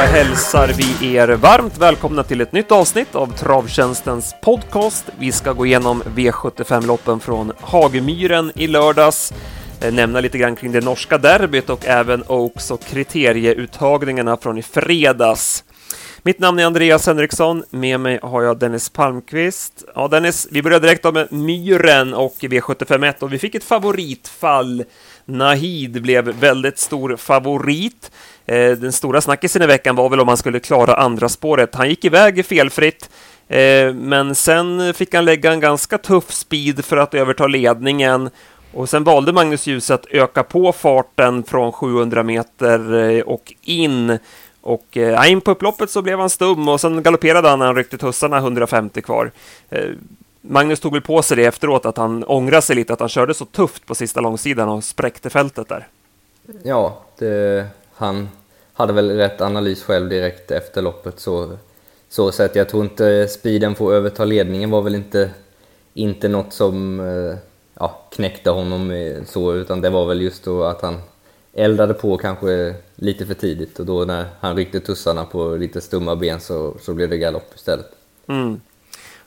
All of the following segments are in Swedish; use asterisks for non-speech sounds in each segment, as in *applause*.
hälsar vi er varmt välkomna till ett nytt avsnitt av Travtjänstens podcast. Vi ska gå igenom V75-loppen från Hagemyren i lördags, eh, nämna lite grann kring det norska derbyt och även Oaks och kriterieuttagningarna från i fredags. Mitt namn är Andreas Henriksson, med mig har jag Dennis Palmqvist. Ja, Dennis, vi börjar direkt med Myren och V751 och vi fick ett favoritfall. Nahid blev väldigt stor favorit. Eh, den stora snackisen i veckan var väl om han skulle klara andra spåret. Han gick iväg felfritt, eh, men sen fick han lägga en ganska tuff speed för att överta ledningen. Och sen valde Magnus Djuse att öka på farten från 700 meter eh, och in. Och eh, in på upploppet så blev han stum och sen galopperade han när han ryckte tussarna 150 kvar. Eh, Magnus tog väl på sig det efteråt att han ångrade sig lite att han körde så tufft på sista långsidan och spräckte fältet där. Ja, det, han hade väl rätt analys själv direkt efter loppet så, så sett. Jag tror inte speeden får överta ledningen var väl inte, inte något som eh, ja, knäckte honom så, utan det var väl just då att han eldade på kanske lite för tidigt och då när han ryckte tussarna på lite stumma ben så, så blev det galopp istället. Mm.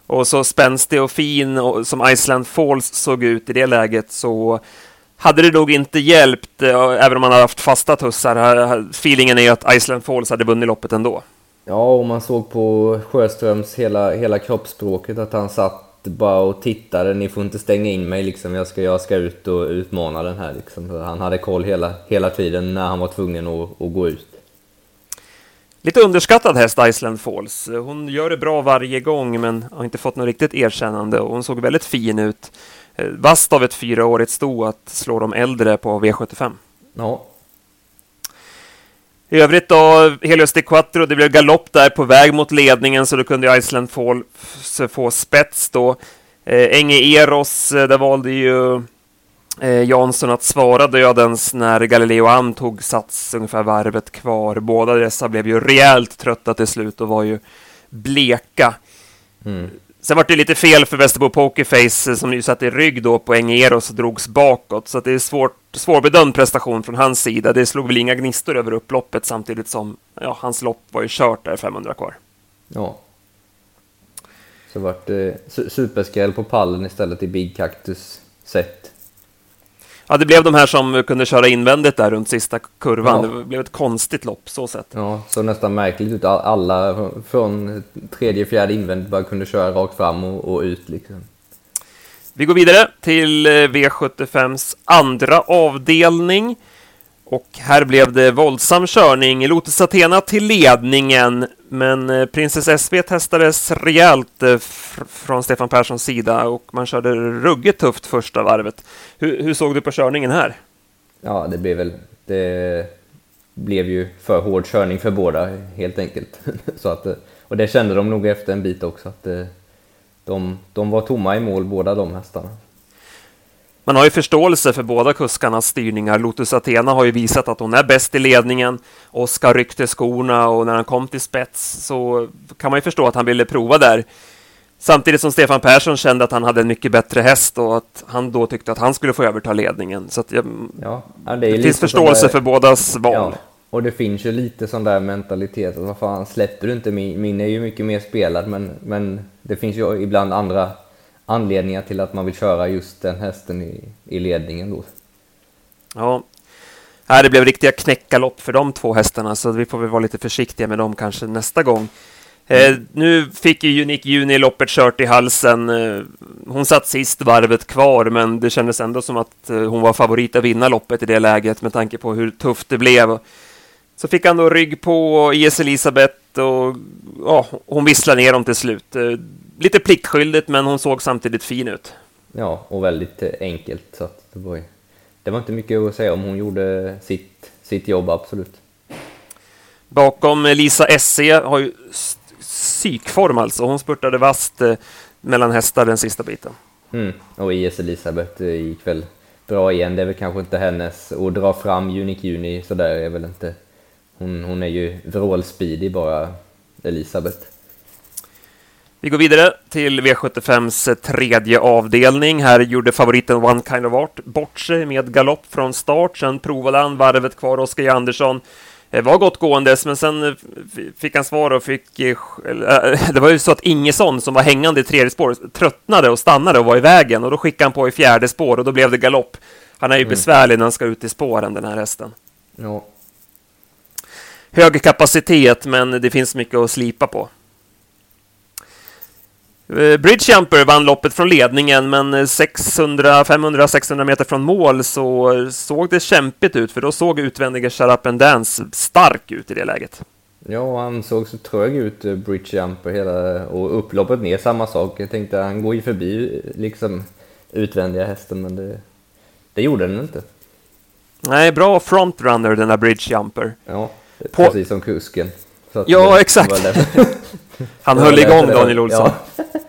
Och så spänstig och fin och som Iceland Falls såg ut i det läget så hade det nog inte hjälpt, eh, även om man hade haft fasta tussar. Feelingen är att Iceland Falls hade vunnit loppet ändå. Ja, och man såg på Sjöströms hela, hela kroppsspråket att han satt bara och tittade. Ni får inte stänga in mig liksom. Jag ska, jag ska ut och utmana den här liksom. Han hade koll hela, hela tiden när han var tvungen att, att gå ut. Lite underskattad häst Iceland Falls. Hon gör det bra varje gång men har inte fått något riktigt erkännande och hon såg väldigt fin ut. Eh, Vast av ett fyraårigt sto att slå de äldre på V75. Ja. I övrigt då, Helios de Quattro, det blev galopp där på väg mot ledningen så då kunde Iceland Falls få spets då. Eh, Enge Eros, eh, där valde ju eh, Jansson att svara dödens när Galileo Am tog sats ungefär varvet kvar. Båda dessa blev ju rejält trötta till slut och var ju bleka. Mm. Sen var det lite fel för Västerbo Pokerface eh, som ju satt i rygg då på Engeros och drogs bakåt, så det är svårt, svårbedömd prestation från hans sida. Det slog väl inga gnistor över upploppet samtidigt som ja, hans lopp var ju kört där 500 kvar. Ja. Så vart det eh, superskräll på pallen istället i Big Cactus set. Ja, det blev de här som kunde köra invändigt där runt sista kurvan. Ja. Det blev ett konstigt lopp så sett. Ja, så nästan märkligt ut. Alla från tredje, fjärde invändigt bara kunde köra rakt fram och, och ut liksom. Vi går vidare till eh, V75s andra avdelning. Och här blev det våldsam körning. Lotus Athena till ledningen, men eh, Princess SV testades rejält eh, från Stefan Perssons sida och man körde ruggigt tufft första varvet. Hur, hur, såg du på körningen här? Ja, det blev väl... Det blev ju för hård körning för båda, helt enkelt. *laughs* Så att, eh, och det kände de nog efter en bit också, att de, de var tomma i mål, båda de hästarna. Man har ju förståelse för båda kuskarnas styrningar. Lotus Athena har ju visat att hon är bäst i ledningen. Oskar ryckte skorna och när han kom till spets så kan man ju förstå att han ville prova där. Samtidigt som Stefan Persson kände att han hade en mycket bättre häst och att han då tyckte att han skulle få överta ledningen. Så jag, ja, det, det finns förståelse där, för bådas val. Ja, och det finns ju lite sån där mentalitet att vad fan, släpper du inte min? Min är ju mycket mer spelad men, men det finns ju ibland andra anledningar till att man vill köra just den hästen i, i ledningen då. Ja, här det blev riktiga knäckalopp för de två hästarna, så vi får väl vara lite försiktiga med dem kanske nästa gång. Eh, mm. nu fick ju Unique Juni loppet kört i halsen. Eh, hon satt sist varvet kvar, men det kändes ändå som att eh, hon var favorit att vinna loppet i det läget med tanke på hur tufft det blev. Så fick han då rygg på IS Elisabeth och ja, hon visslade ner dem till slut. Eh, lite pliktskyldigt, men hon såg samtidigt fin ut. Ja, och väldigt eh, enkelt. Så det, var, det var inte mycket att säga om. Hon gjorde sitt, sitt jobb, absolut. Bakom Lisa SC har ju psykform alltså. Hon spurtade vast eh, mellan hästar den sista biten. Mm. Och IS Elisabeth gick väl bra igen. Det är väl kanske inte hennes att dra fram Unique Juni sådär är väl inte hon, hon är ju vrålspeedig bara, Elisabeth. Vi går vidare till V75s tredje avdelning. Här gjorde favoriten One Kind of Art bort sig med galopp från start. Sen provade han varvet kvar, Oskar Andersson. var gott gåendes, men sen fick han svar och fick... *laughs* Det var ju så att Ingesson, som var hängande i tredje spår, tröttnade och stannade och var i vägen och då skickade han på i fjärde spår och då blev det galopp. Han är ju mm. besvärlig när han ska ut i spåren, den här hästen. Ja. Hög kapacitet, men det finns mycket att slipa på. Eh, Bridgejumper vann loppet från ledningen, men 600, 500, 600 meter från mål så såg det kämpigt ut, för då såg utvändige Shut Up Dance stark ut i det läget. Ja, han såg så trög ut, eh, Bridgejumper, hela, och upploppet ner samma sak. Jag tänkte han går ju förbi liksom utvändiga hästen, men det, det gjorde den inte. Nej, bra frontrunner den där Bridgejumper. Ja, På... precis som kusken. ja, exakt. *laughs* Han höll igång Daniel Olsson. Ja. *laughs*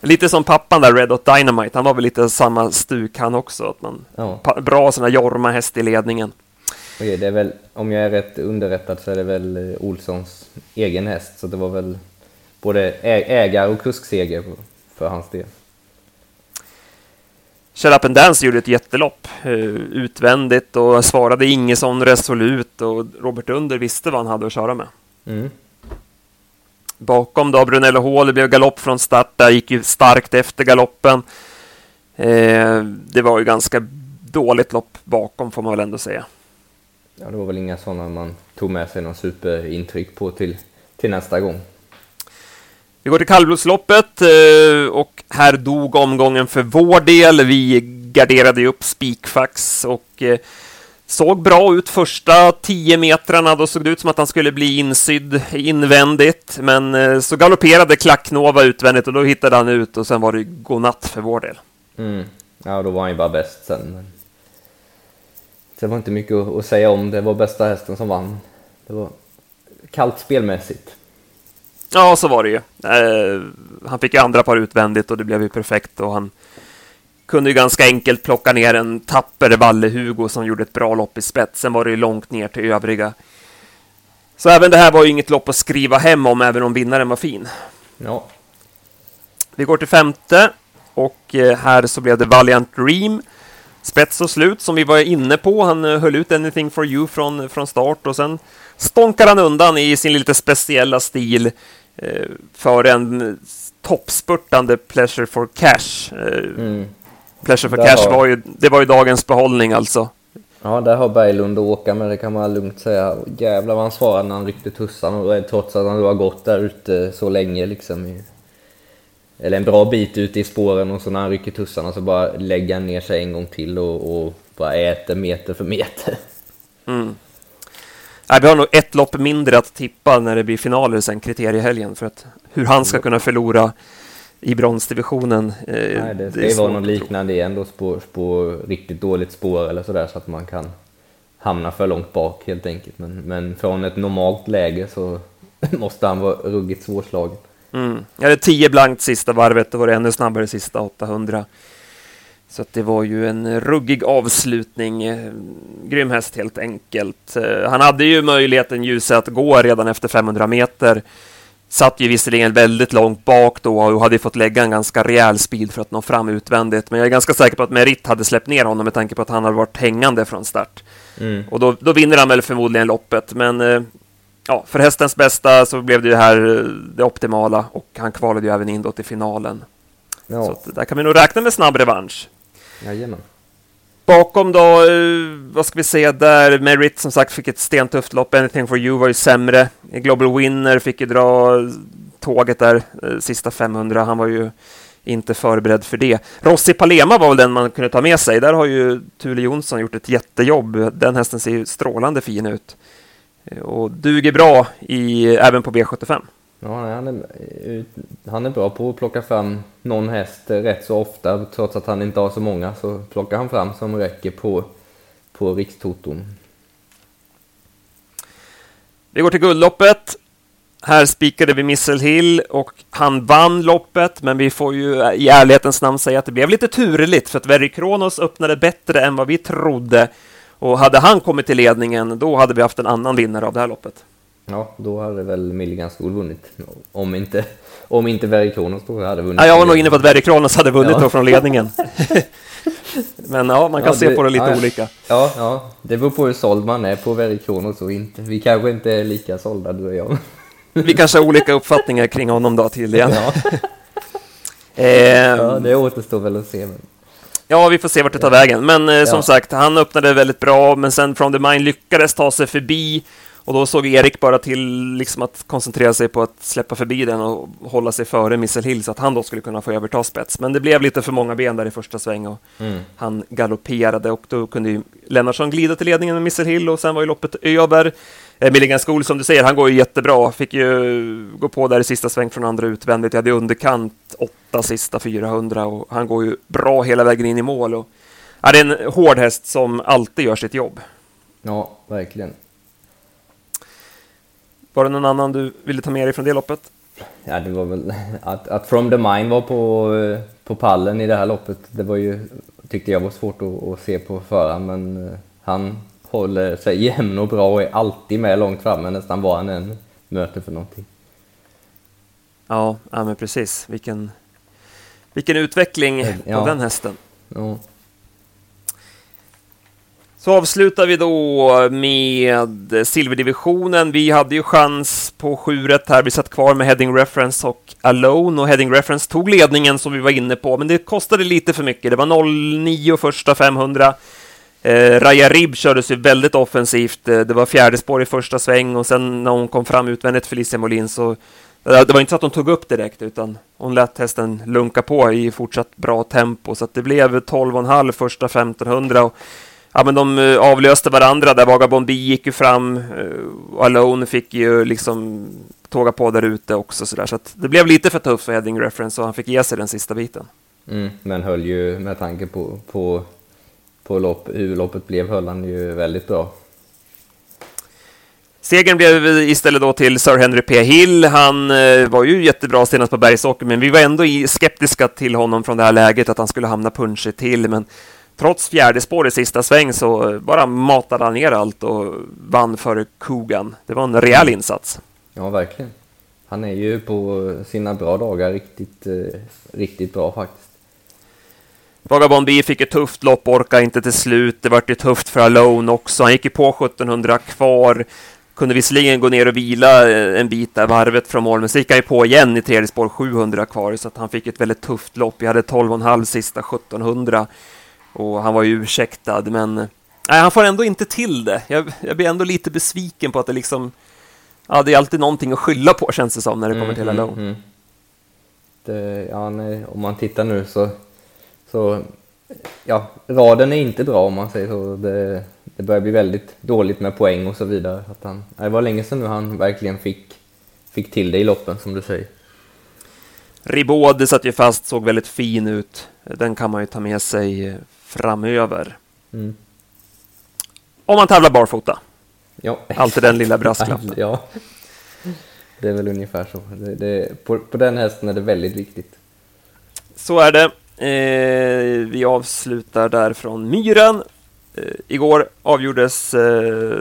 Lite som pappan där, Red Hot Dynamite. Han var väl lite samma stuk han också. Att man, ja. Bra sån här Jorma-häst i ledningen. Okej, det är väl, om jag är rätt underrättad så är det väl eh, Olssons egen häst. Så det var väl både ägar och kuskseger för hans del. Shut Up and Dance gjorde ett jättelopp uh, utvändigt och svarade Ingesson resolut och Robert Under visste vad han hade att köra med. Mm. Bakom då Brunello Hall, det blev galopp från start där, gick ju starkt efter galoppen. Eh, det var ju ganska dåligt lopp bakom får man väl ändå säga. Ja, det var väl inga sådana man tog med sig någon superintryck på till, till nästa gång. Vi går till kallblodsloppet eh, och här dog omgången för vår del. Vi garderade upp spikfax och eh, Såg bra ut första tio metrarna, då såg det ut som att han skulle bli insydd invändigt, men eh, så galopperade Klacknova utvändigt och då hittade han ut och sen var det godnatt för vår del. Mm. Ja, då var han ju bara bäst sen. Men... Det var inte mycket att säga om, det var bästa hästen som vann. Det var kallt spelmässigt. Ja, så var det ju. Eh, han fick ju andra par utvändigt och det blev ju perfekt och han kunde ju ganska enkelt plocka ner en tapper Valle-Hugo som gjorde ett bra lopp i spets. Sen var det ju långt ner till övriga. Så även det här var ju inget lopp att skriva hem om, även om vinnaren var fin. Ja. Vi går till femte och eh, här så blev det Valiant Dream. Spets och slut som vi var inne på. Han eh, höll ut Anything for you från, från start och sen stånkar han undan i sin lite speciella stil eh, för en toppspurtande Pleasure for Cash. Eh, mm. Pleasure for där Cash var ju, det var ju dagens behållning alltså. Ja, där har Berglund att åka med, det kan man lugnt säga. Jävlar vad han svarade när han ryckte tussan, och trots att han då har gått där ute så länge liksom. eller en bra bit ute i spåren och så när han rycker tussarna så bara lägger han ner sig en gång till och, och bara äter meter för meter. Mm. Nej, vi har nog ett lopp mindre att tippa när det blir finaler sen, kriteriehelgen, för att hur han ska kunna förlora i bronsdivisionen. Eh, Nej, det ska det ju vara något liknande igen då, spår, spår, riktigt dåligt spår eller sådär så att man kan hamna för långt bak helt enkelt. Men, men från ett normalt läge så *laughs* måste han vara ruggigt svårslagen. Mm. Ja, det är 10 blankt sista varvet, då var det ännu snabbare sista 800. Så det var ju en ruggig avslutning. Eh, grym häst helt enkelt. Eh, han hade ju möjligheten Ljuse att gå redan efter 500 meter Satt ju visserligen väldigt långt bak då och hade fått lägga en ganska rejäl speed för att nå fram utvändigt. Men jag är ganska säker på att Merit hade släppt ner honom med tanke på att han hade varit hängande från start. Mm. Och då, då vinner han väl förmodligen loppet. Men eh, ja, för hästens bästa så blev det ju här det optimala och han kvalade ju även in då till finalen. Ja. Så där kan vi nog räkna med snabb revansch. Jajamän. Bakom då, eh, vad ska vi säga där, Merit som sagt fick ett stentufft lopp, Anything for you var ju sämre. Global Winner fick ju dra tåget där, eh, sista 500, han var ju inte förberedd för det. Rossi Palema var väl den man kunde ta med sig, där har ju Thule Jonsson gjort ett jättejobb. Den hästen ser ju strålande fin ut eh, och duger bra i, även på B75. Ja, han, är, han är bra på att plocka fram någon häst rätt så ofta. Trots att han inte har så många så plockar han fram som räcker på, på Rikstoton. Vi går till guldloppet. Här spikade vi Missel Hill och han vann loppet, men vi får ju i ärlighetens namn säga att det blev lite turligt för att Verry Kronos öppnade bättre än vad vi trodde. Och hade han kommit till ledningen, då hade vi haft en annan vinnare av det här loppet. Ja, då hade väl Milligan School vunnit. Om inte, om inte Verry Kronos då hade vunnit. Ja, jag var nog inne på att Verry Kronos hade vunnit ja. då från ledningen. *laughs* Men ja, man kan Ja, se det- på det lite ja, olika. Ja, ja, det beror på hur såld man är på Verikronos och inte. Vi kanske inte är lika sålda du och jag. Vi kanske har olika uppfattningar kring honom då tydligen. Ja, *laughs* Eh, ja, det återstår väl att se. Men... Ja, vi får se vart det tar vägen. Men eh, som sagt, han öppnade väldigt bra, men sen From the Mind lyckades ta sig förbi. Och då såg Erik bara till liksom att koncentrera sig på att släppa förbi den och hålla sig före Missile Hill så att han då skulle kunna få överta spets. Men det blev lite för många ben där i första sväng och Mm. han galopperade och då kunde ju Lennartsson glida till ledningen med Missile Hill och sen var ju loppet över. Eh, Milligan School som du säger, han går ju jättebra. Fick ju gå på där i sista sväng från andra utvändigt. Jag hade underkant åtta sista 400 och han går ju bra hela vägen in i mål. Och, ja, det är en hård häst som alltid gör sitt jobb. Ja, verkligen. Var det någon annan du ville ta med dig från det loppet? Ja, det var väl *laughs* att, att From the Mine var på, eh, på pallen i det här loppet. Det var ju, tyckte jag var svårt att, att se på förhand, men eh, han håller sig *laughs* jämn och bra och är alltid med långt framme, nästan vad han än möter för någonting. Ja, ja men precis. Vilken, vilken utveckling på Ja. den hästen. Ja, så avslutar vi då med silverdivisionen. Vi hade ju chans på 7 rätt här. Vi satt kvar med Heading Reference och Alone och Heading Reference tog ledningen som vi var inne på, men det kostade lite för mycket. Det var 0,9 första 500. Eh, Raja Rib kördes ju väldigt offensivt. Eh, det var fjärde spår i första sväng och sen när hon kom fram utvändigt Felicia Molin så eh, det var inte så att hon tog upp direkt utan hon lät hästen lunka på i fortsatt bra tempo så att det blev 12,5 första 1500 och Ja, men de eh, avlöste varandra där. Vagabond B gick ju fram eh, och Alone fick ju liksom tåga på där ute också så där. Så det blev lite för tufft för Heading Reference och han fick ge sig den sista biten. mm, men höll ju med tanke på, på, på lopp, hur loppet blev höll han ju väldigt bra. Segern blev istället då till Sir Henry P. Hill. Han eh, var ju jättebra senast på Bergsåker, men vi var ändå skeptiska till honom från det här läget, att han skulle hamna punchigt till. Men trots fjärde spår i sista sväng så bara matade han ner allt och vann före Kogan. Det var en rejäl insats. Ja, verkligen. Han är ju på sina bra dagar riktigt, eh, riktigt bra faktiskt. Vagabond B fick ett tufft lopp, orkade inte till slut. Det vart ju tufft för Alone också. Han gick ju på 1700 kvar. Kunde visserligen gå ner och vila eh, en bit där varvet från mål, men så gick han ju på igen i tredje spår 700 kvar, så att han fick ett väldigt tufft lopp. Jag hade 12,5 sista 1700 och han var ju ursäktad, men nej, han får ändå inte till det. Jag, jag blir ändå lite besviken på att det liksom, ja, det är alltid någonting att skylla på känns det som när det kommer till Alone. mm. Det, ja, nej, om man tittar nu så, så, ja, raden är inte bra om man säger så. Det, det börjar bli väldigt dåligt med poäng och så vidare. Att han, det var länge sedan nu han verkligen fick, fick till det i loppen som du säger. Ribaude satt ju fast, såg väldigt fin ut. Den kan man ju ta med sig eh, framöver. Mm. Om man tävlar barfota. Ja. Alltid den lilla brasklappen. *laughs* Ja. Det är väl ungefär så. Det, det, på, på den hästen är det väldigt viktigt. Så är det. Eh, vi avslutar där från Myren. Eh, igår avgjordes eh,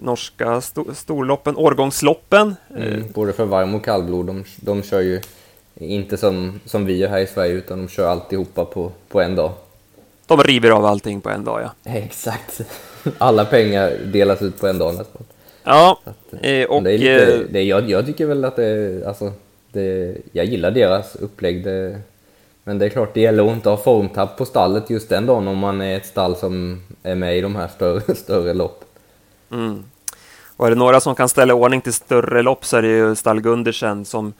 norska sto storloppen, årgångsloppen. Eh, Mm, både för varm och kallblod. De, de kör ju inte som, som vi gör här i Sverige utan de kör alltihopa på, på en dag. De river av allting på en dag, ja. *laughs* Exakt. Alla pengar delas ut på en dag nästan. Ja, att, eh, och det är lite, eh, det, jag, jag tycker väl att det, alltså, det, jag gillar deras upplägg. Det, men det är klart, det gäller att inte ha formtapp på stallet just den dagen om man är ett stall som är med i de här större, *laughs* större lopp. Mm. Och är det några som kan ställa ordning till större lopp så är det ju Stall Gundersen som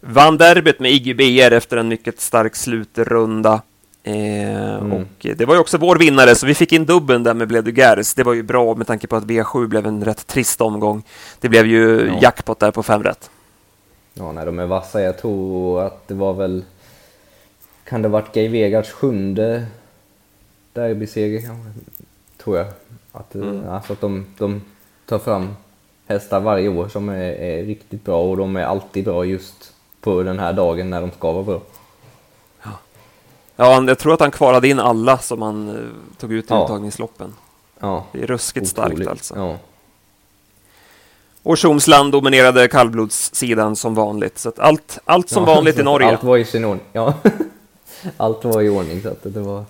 vann derbyt med Iggy BR efter en mycket stark slutrunda. Eh, Och det var ju också vår vinnare, så vi fick in dubben där med Blev du Gers. Det var ju bra med tanke på att V7 blev en rätt trist omgång. Det blev ju Ja. jackpot där på fem rätt. Ja, nej, de är vassa. Jag tror att det var väl... Kan det ha varit Gay Vegards sjunde derbyseger kanske? Tror jag. Att, Mm. alltså att de, de tar fram hästar varje år som är, är riktigt bra och de är alltid bra just på den här dagen när de ska vara bra. Ja, han- jag tror att han kvalade in alla som han eh, tog ut i Ja. uttagningsloppen. Ja, Det är ruskigt starkt otroligt. alltså. Ja. Och Tjomsland dominerade kallblodssidan som vanligt. Så att allt, allt som Ja, vanligt i Norge. Allt var i sin ordning. Ja. *laughs* allt var i ordning så att det var...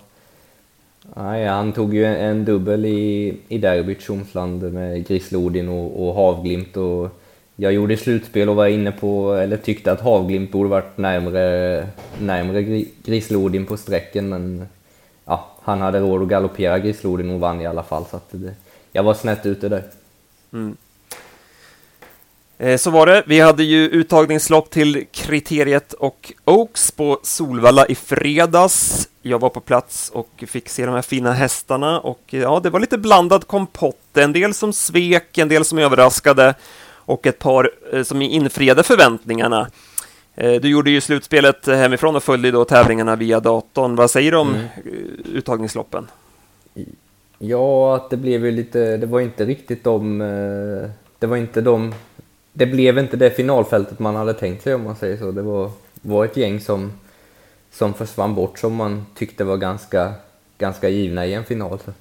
Nej, han tog ju en, en dubbel i, i derbyt, Tjomsland, med Grislodin och, och Havglimt. Och jag gjorde slutspel och var inne på, eller tyckte att Havglimt borde varit närmre, närmre Grislodin på sträcken, men ja, han hade råd att galoppera Grislodin och vann i alla fall, så att det, jag var snett ute där. Mm. Eh, så var det. Vi hade ju uttagningslopp till Kriteriet och Oaks på Solvalla i fredags. Jag var på plats och fick se de här fina hästarna och ja, det var lite blandad kompott. En del som svek, en del som överraskade och ett par eh, som infriade förväntningarna. Eh, du gjorde ju slutspelet hemifrån och följde då tävlingarna via datorn. Vad säger du om mm. uttagningsloppen? Ja, att det blev ju lite, det var inte riktigt de, det var inte de det blev inte det finalfältet man hade tänkt sig om man säger så. Det var, var ett gäng som, som försvann bort som man tyckte var ganska, ganska givna i en final. Så,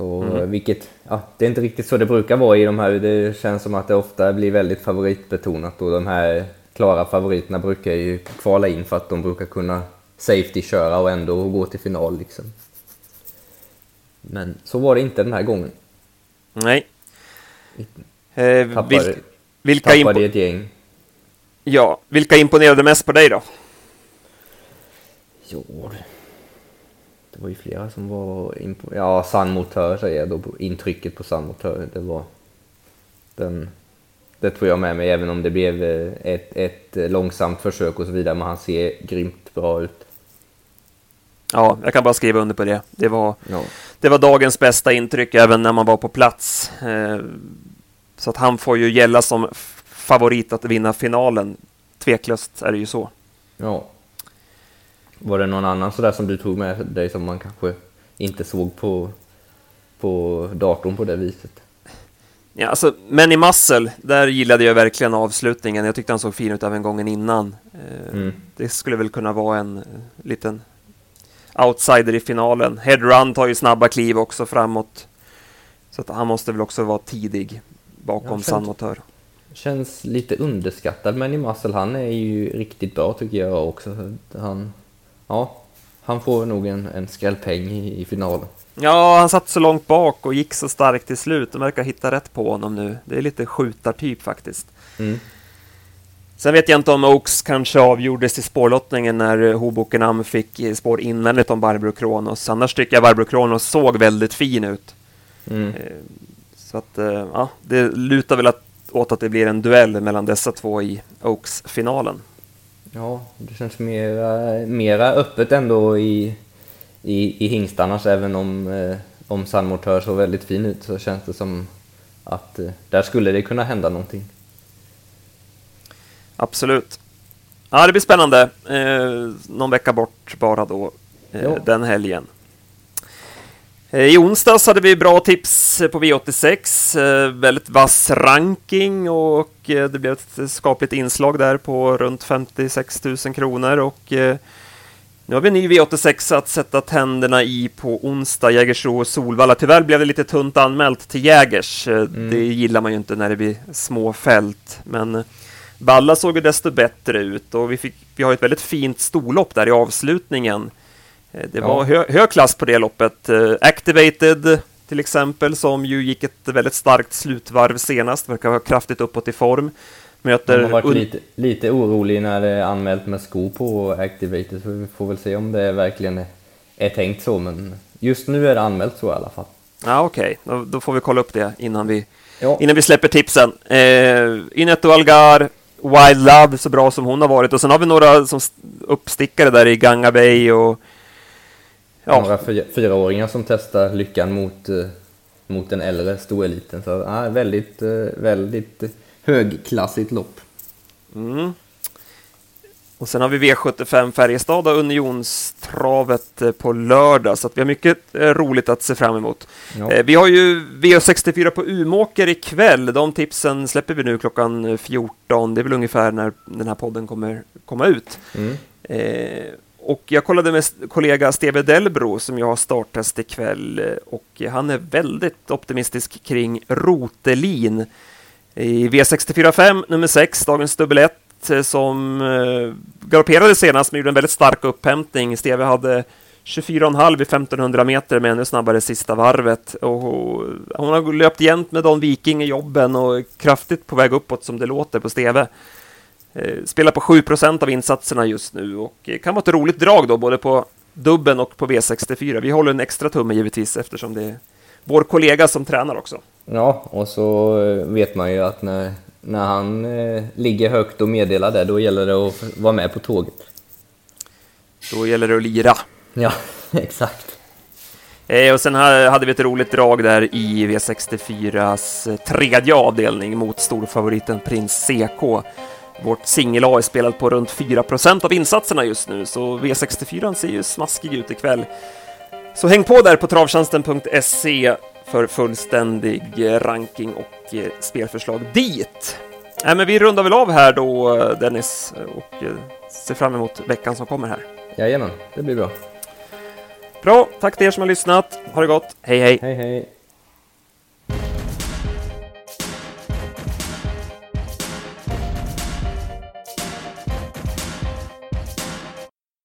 så mm. vilket, ja, det är inte riktigt så det brukar vara i de här. Det känns som att det ofta blir väldigt favoritbetonat och de här klara favoriterna brukar ju kvala in för att de brukar kunna safety-köra och ändå gå till final liksom. Men så var det inte den här gången. Nej. Eh, tappade, vil, vilka tappade ett gäng. Ja, vilka imponerade mest på dig då? Jo, det var ju flera som var imponerade. Ja, San Motör säger jag då, intrycket på San Motör, det var den, det tror jag med mig, även om det blev eh, ett, ett långsamt försök och så vidare, men han ser grymt bra ut. Ja, jag kan bara skriva under på det. Det var, ja. det var dagens bästa intryck även när man var på plats. Eh, så att han får ju gälla som favorit att vinna finalen. Tveklöst är det ju så. Ja. Var det någon annan sådär som du tog med dig som man kanske inte såg på, på datorn på det viset? Ja, alltså, men i Muscle, där gillade jag verkligen avslutningen. Jag tyckte han såg fin ut även gången innan. Eh, mm. Det skulle väl kunna vara en eh, liten outsider i finalen. Headrun tar ju snabba kliv också framåt. Så att han måste väl också vara tidig bakom San Motör. Känns lite underskattad, men i Muscle, han är ju riktigt bra tycker jag också. Han, ja, han får nog en, en skrällpeng i, i finalen. Ja, han satt så långt bak och gick så starkt till slut. De verkar hitta rätt på honom nu. Det är lite skjutartyp faktiskt. Mm. Sen vet jag inte om Oaks kanske avgjordes i spårlottningen när Hobokenham fick spår invändigt om Barbro Kronos. Annars tycker jag Barbro Kronos såg väldigt fin ut. Mm. Eh, så att, eh, ja, det lutar väl att, åt att det blir en duell mellan dessa två i Oaks-finalen. Ja, det känns mera, mera öppet ändå i, i, i hingstarnas, även om, eh, om Sandmotör såg väldigt fin ut så känns det som att eh, där skulle det kunna hända någonting. Absolut. Ja, det blir spännande. Eh, någon vecka bort bara då, eh, den helgen. Eh, I onsdags hade vi bra tips på V86, eh, väldigt vass ranking och eh, det blev ett skapligt inslag där på runt 56 000 kronor och nu har vi en ny V86 att sätta tänderna i på onsdag, Jägersro och Solvalla. Tyvärr blev det lite tunt anmält till Jägers. Mm. Det gillar man ju inte när det blir små fält, men Balla såg ju desto bättre ut och vi, fick, vi har ett väldigt fint storlopp där i avslutningen Eh, det var ja. hö hög klass på det loppet. Eh, Activated till exempel, som ju gick ett väldigt starkt slutvarv senast, verkar vara kraftigt uppåt i form. Möter... Man har varit lite, lite orolig när det är anmält med sko på Activated, så vi får väl se om det verkligen är tänkt så, men just nu är det anmält så i alla fall. Ja, Okej, okay. då, då, får vi kolla upp det innan vi, ja. innan vi släpper tipsen. Eh, Ineto Algar, Wild Love, så bra som hon har varit, och sen har vi några som uppstickare där i Ganga Bay och ja. några fyra, fyraåringar som testar lyckan mot, eh, mot den äldre stoeliten. Så ja, väldigt, eh, väldigt högklassigt lopp. Mm. Och sen har vi V75 Färjestad och Unionstravet eh, på lördag, så vi har mycket roligt att se fram emot. Ja. Vi har ju V64 på Umåker ikväll. De tipsen släpper vi nu klockan 14. Det är väl ungefär när den här podden kommer komma ut. Mm. Och jag kollade med kollega Steve Delbro som jag har starttest ikväll eh, och han är väldigt optimistisk kring Rotelin i V645 nummer 6, dagens dubbel 1 eh, som eh, galopperade senast men gjorde en väldigt stark upphämtning. Steve hade 24,5 i 1500 meter med ännu snabbare sista varvet. Och hon har löpt jämnt med Don Viking i jobben och kraftigt på väg uppåt som det låter på Steve. Eh, spelar på 7% av insatserna just nu och kan vara ett roligt drag då, både på dubben och på V64. Vi håller en extra tumme givetvis eftersom det är vår kollega som tränar också. Ja, och så vet man ju att när, när han eh, ligger högt och meddelar det, då gäller det att vara med på tåget. Då gäller det att lira. Ja, *laughs* exakt. Eh, och sen hade vi ett roligt drag där i V64s tredje avdelning mot storfavoriten Prins CK. Vårt singel-A är spelat på runt 4% av insatserna just nu, så V64 ser ju smaskig ut ikväll. Så häng på där på travtjänsten.se för fullständig ranking och eh, spelförslag dit. Äh, men vi rundar väl av här då, Dennis, och eh, ser fram emot veckan som kommer här. Jajamän, det blir bra. Bra, tack till er som har lyssnat. Ha det gott. Hej, hej. Hej, hej.